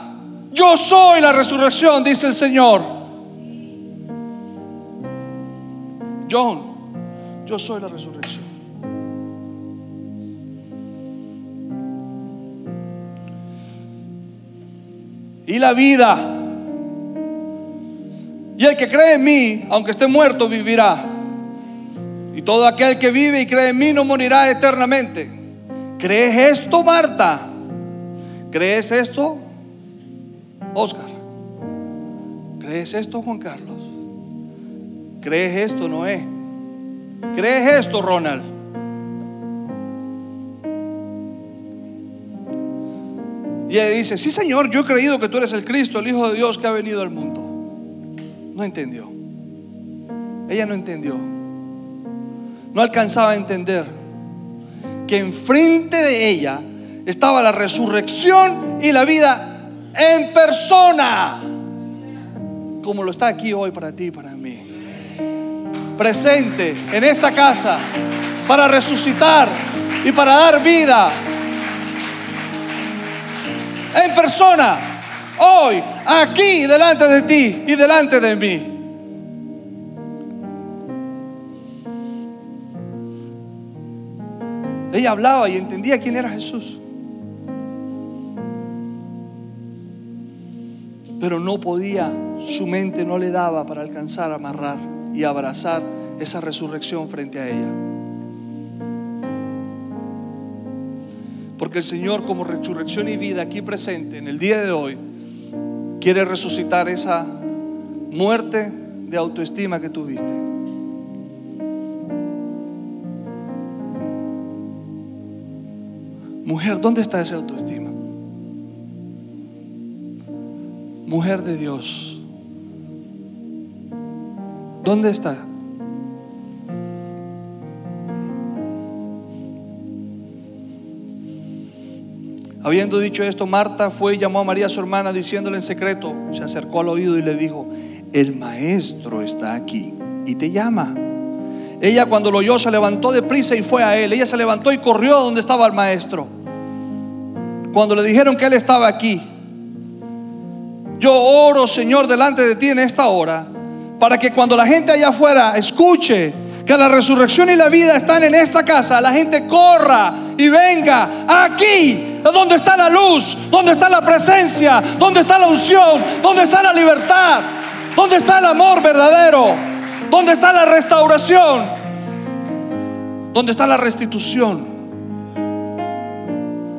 Yo soy la resurrección, dice el Señor. John, yo soy la resurrección. Y la vida y el que cree en mí, aunque esté muerto, vivirá. Y todo aquel que vive y cree en mí no morirá eternamente. ¿Crees esto, Marta? ¿Crees esto, Oscar? ¿Crees esto, Juan Carlos? ¿Crees esto, Noé? ¿Crees esto, Ronald? Y ella dice, sí Señor, yo he creído que tú eres el Cristo, el Hijo de Dios que ha venido al mundo. No entendió. Ella no entendió. No alcanzaba a entender que enfrente de ella estaba la resurrección y la vida en persona. Como lo está aquí hoy para ti y para mí. Presente en esta casa para resucitar y para dar vida. En persona hoy, aquí, delante de ti y delante de mí. Ella hablaba y entendía quién era Jesús. Pero no podía, su mente no le daba para alcanzar, a amarrar y abrazar esa resurrección frente a ella. Porque el Señor como resurrección y vida aquí presente en el día de hoy quiere resucitar esa muerte de autoestima que tuviste. Mujer, ¿dónde está esa autoestima? Mujer de Dios, ¿dónde está? Habiendo dicho esto, Marta fue y llamó a María su hermana diciéndole en secreto, se acercó al oído y le dijo, el maestro está aquí y te llama. Ella cuando lo oyó se levantó de prisa y fue a él. Ella se levantó y corrió a donde estaba el maestro. Cuando le dijeron que él estaba aquí, yo oro, Señor, delante de ti en esta hora, para que cuando la gente allá afuera escuche que la resurrección y la vida están en esta casa, la gente corra y venga aquí donde está la luz, donde está la presencia, donde está la unción, donde está la libertad, donde está el amor verdadero, donde está la restauración, donde está la restitución.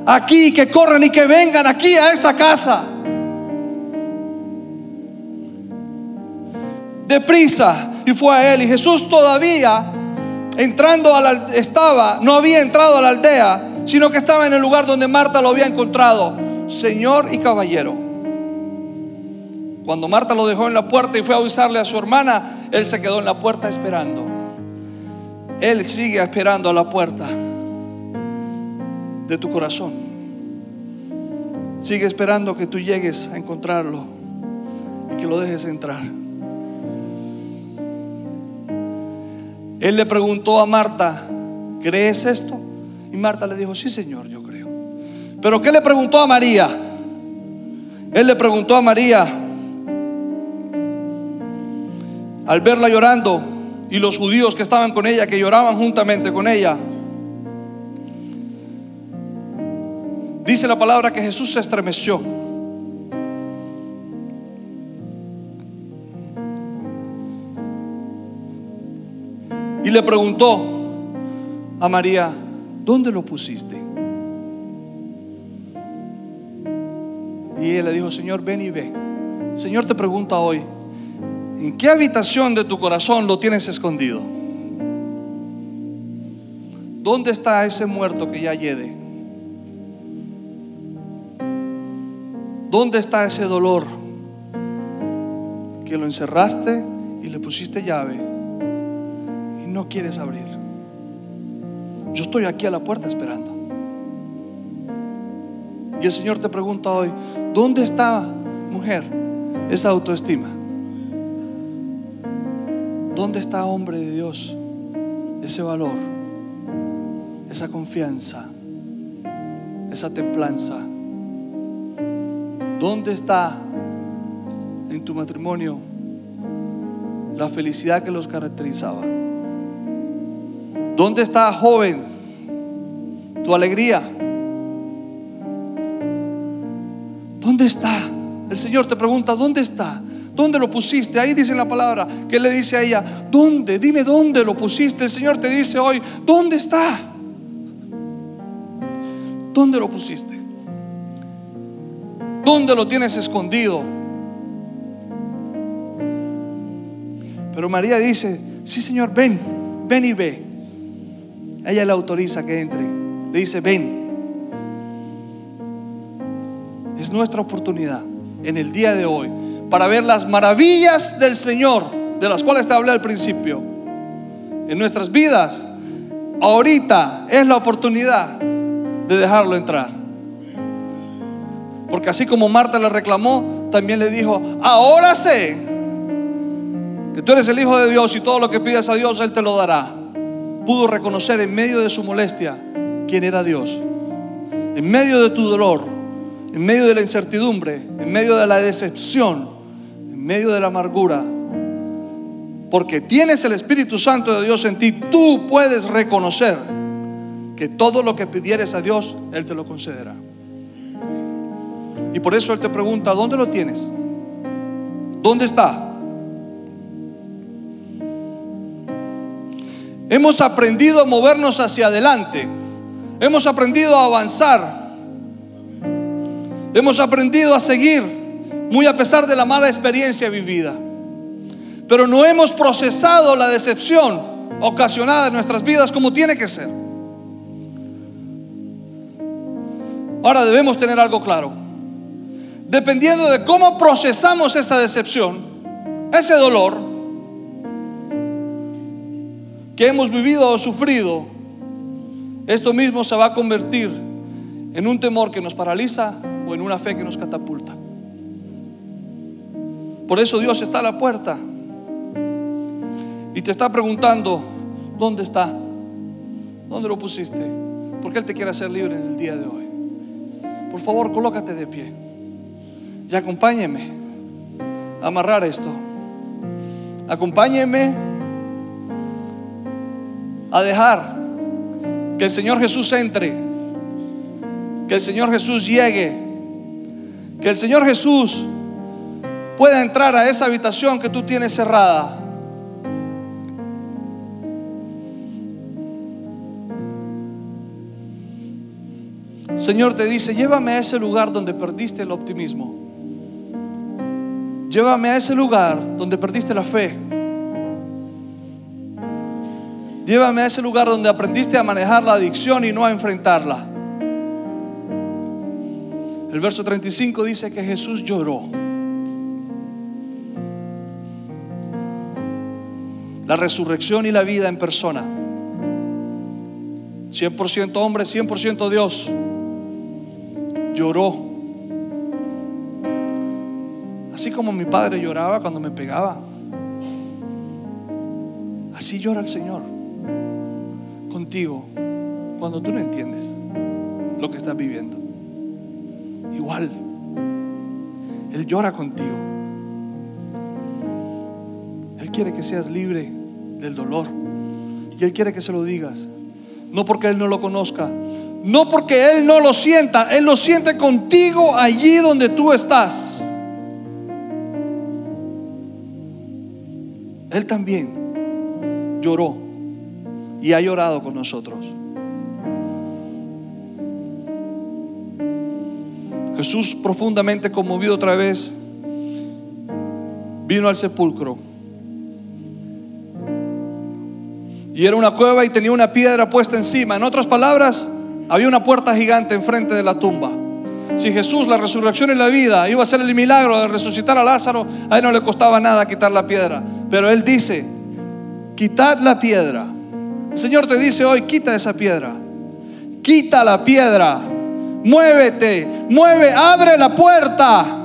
Aquí, que corran y que vengan aquí a esta casa. Deprisa. Y fue a él. Y Jesús todavía entrando a la, estaba, no había entrado a la aldea, sino que estaba en el lugar donde Marta lo había encontrado, Señor y caballero. Cuando Marta lo dejó en la puerta y fue a avisarle a su hermana, él se quedó en la puerta esperando. Él sigue esperando a la puerta de tu corazón. Sigue esperando que tú llegues a encontrarlo y que lo dejes entrar. Él le preguntó a Marta, ¿crees esto? Y Marta le dijo, sí Señor, yo creo. Pero ¿qué le preguntó a María? Él le preguntó a María, al verla llorando, y los judíos que estaban con ella, que lloraban juntamente con ella, dice la palabra que Jesús se estremeció. Le preguntó a María, ¿dónde lo pusiste? Y él le dijo, Señor, ven y ve. Señor te pregunta hoy, ¿en qué habitación de tu corazón lo tienes escondido? ¿Dónde está ese muerto que ya yede? ¿Dónde está ese dolor que lo encerraste y le pusiste llave no quieres abrir? Yo estoy aquí a la puerta esperando. Y el Señor te pregunta hoy, ¿dónde está, mujer, esa autoestima? ¿Dónde está, hombre de Dios, ese valor, esa confianza, esa templanza? ¿Dónde está en tu matrimonio la felicidad que los caracterizaba? ¿Dónde está, joven, tu alegría? ¿Dónde está? El Señor te pregunta, ¿dónde está? ¿Dónde lo pusiste? Ahí dice la palabra que le dice a ella, ¿dónde? Dime dónde lo pusiste. El Señor te dice hoy, ¿dónde está? ¿Dónde lo pusiste? ¿Dónde lo tienes escondido? Pero María dice, sí Señor, ven, ven y ve. Ella le autoriza que entre. Le dice, ven. Es nuestra oportunidad en el día de hoy para ver las maravillas del Señor, de las cuales te hablé al principio, en nuestras vidas. Ahorita es la oportunidad de dejarlo entrar. Porque así como Marta le reclamó, también le dijo, ahora sé que tú eres el Hijo de Dios y todo lo que pidas a Dios, Él te lo dará. Pudo reconocer en medio de su molestia quién era Dios. En medio de tu dolor, en medio de la incertidumbre, en medio de la decepción, en medio de la amargura, porque tienes el Espíritu Santo de Dios en ti, tú puedes reconocer que todo lo que pidieres a Dios, Él te lo concederá. Y por eso Él te pregunta, ¿dónde lo tienes? ¿Dónde está? Hemos aprendido a movernos hacia adelante. Hemos aprendido a avanzar. Hemos aprendido a seguir, muy a pesar de la mala experiencia vivida. Pero no hemos procesado la decepción ocasionada en nuestras vidas como tiene que ser. Ahora debemos tener algo claro. Dependiendo de cómo procesamos esa decepción, ese dolor que hemos vivido o sufrido, esto mismo se va a convertir en un temor que nos paraliza o en una fe que nos catapulta. Por eso Dios está a la puerta y te está preguntando, ¿dónde está? ¿Dónde lo pusiste? Porque Él te quiere hacer libre en el día de hoy. Por favor, colócate de pie y acompáñeme a amarrar esto. Acompáñeme a dejar que el Señor Jesús entre, que el Señor Jesús llegue, que el Señor Jesús pueda entrar a esa habitación que tú tienes cerrada. Señor te dice, llévame a ese lugar donde perdiste el optimismo. Llévame a ese lugar donde perdiste la fe. Llévame a ese lugar donde aprendiste a manejar la adicción y no a enfrentarla. El verso 35 dice que Jesús lloró. La resurrección y la vida en persona. 100% hombre, 100% Dios. Lloró. Así como mi padre lloraba cuando me pegaba. Así llora el Señor contigo cuando tú no entiendes lo que estás viviendo. Igual, Él llora contigo. Él quiere que seas libre del dolor. Y Él quiere que se lo digas. No porque Él no lo conozca. No porque Él no lo sienta. Él lo siente contigo allí donde tú estás. Él también lloró y ha llorado con nosotros. Jesús profundamente conmovido otra vez vino al sepulcro. Y era una cueva y tenía una piedra puesta encima. En otras palabras, había una puerta gigante enfrente de la tumba. Si Jesús, la resurrección y la vida, iba a hacer el milagro de resucitar a Lázaro, a él no le costaba nada quitar la piedra. Pero él dice, quitad la piedra. El Señor te dice hoy, quita esa piedra. Quita la piedra. Muévete, mueve, abre la puerta.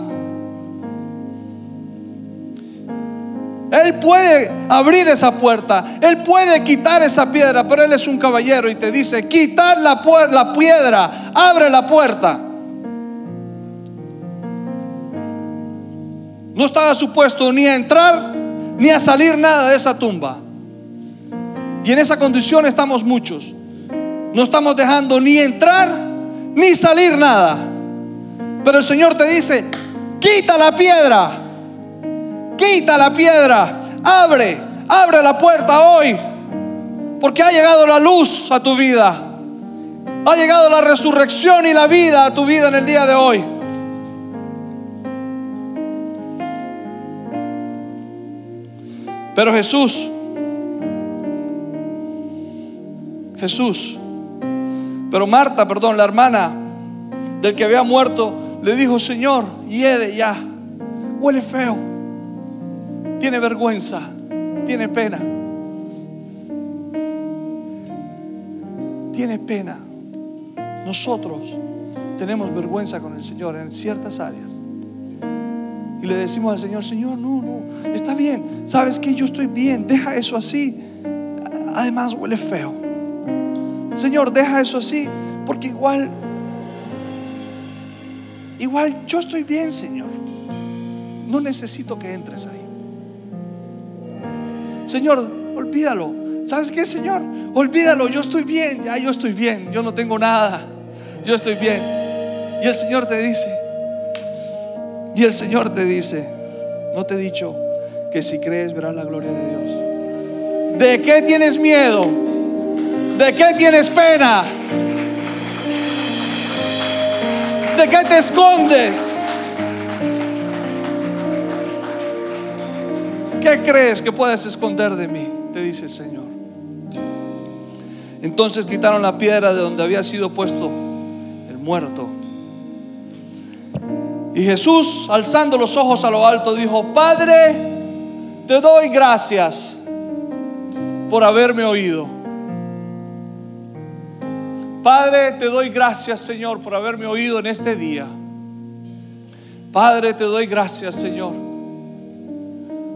Él puede abrir esa puerta, Él puede quitar esa piedra, pero Él es un caballero y te dice, quitar la, la piedra, abre la puerta. No estaba supuesto ni a entrar ni a salir nada de esa tumba. Y en esa condición estamos muchos. No estamos dejando ni entrar ni salir nada. Pero el Señor te dice, quita la piedra, quita la piedra, abre, abre la puerta hoy. Porque ha llegado la luz a tu vida. Ha llegado la resurrección y la vida a tu vida en el día de hoy. Pero Jesús, Jesús, pero Marta, perdón, la hermana del que había muerto, le dijo, Señor, hiede ya, huele feo, tiene vergüenza, tiene pena. Tiene pena. Nosotros tenemos vergüenza con el Señor en ciertas áreas. Y le decimos al Señor, Señor, no, no, está bien. ¿Sabes que Yo estoy bien, deja eso así. Además huele feo. Señor, deja eso así, porque igual, igual yo estoy bien, Señor. No necesito que entres ahí. Señor, olvídalo. ¿Sabes qué, Señor? Olvídalo, yo estoy bien, ya yo estoy bien, yo no tengo nada, yo estoy bien. Y el Señor te dice, y el Señor te dice, no te he dicho que si crees verás la gloria de Dios. ¿De qué tienes miedo? ¿De qué tienes pena? ¿De qué te escondes? ¿Qué crees que puedes esconder de mí? Te dice el Señor. Entonces quitaron la piedra de donde había sido puesto el muerto. Y Jesús, alzando los ojos a lo alto, dijo, Padre, te doy gracias por haberme oído. Padre, te doy gracias, Señor, por haberme oído en este día. Padre, te doy gracias, Señor,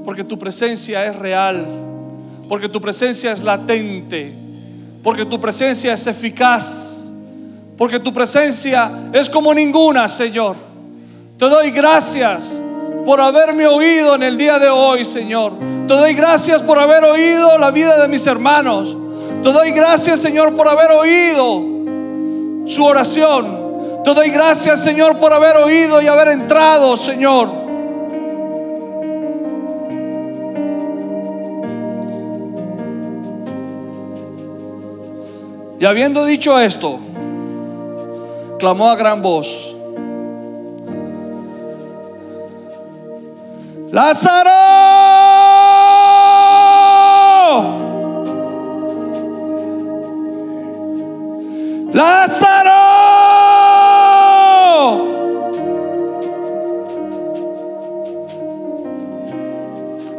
porque tu presencia es real, porque tu presencia es latente, porque tu presencia es eficaz, porque tu presencia es como ninguna, Señor. Te doy gracias por haberme oído en el día de hoy, Señor. Te doy gracias por haber oído la vida de mis hermanos. Te doy gracias, Señor, por haber oído su oración. Te doy gracias, Señor, por haber oído y haber entrado, Señor. Y habiendo dicho esto, clamó a gran voz, Lázaro, Lázaro.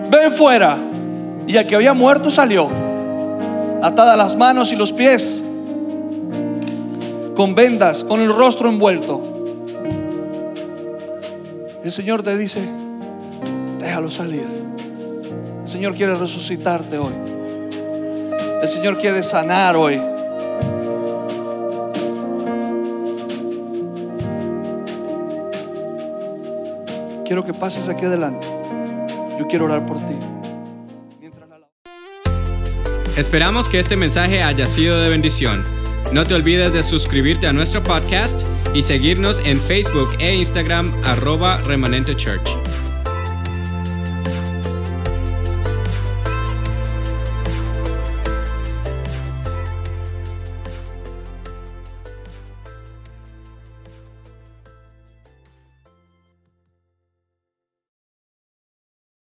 Ven fuera. Y el que había muerto salió, atada las manos y los pies, con vendas, con el rostro envuelto. El Señor te dice, déjalo salir. El Señor quiere resucitarte hoy. El Señor quiere sanar hoy. Quiero que pases aquí adelante. Yo quiero orar por ti. Esperamos que este mensaje haya sido de bendición. No te olvides de suscribirte a nuestro podcast y seguirnos en Facebook e Instagram arroba remanente.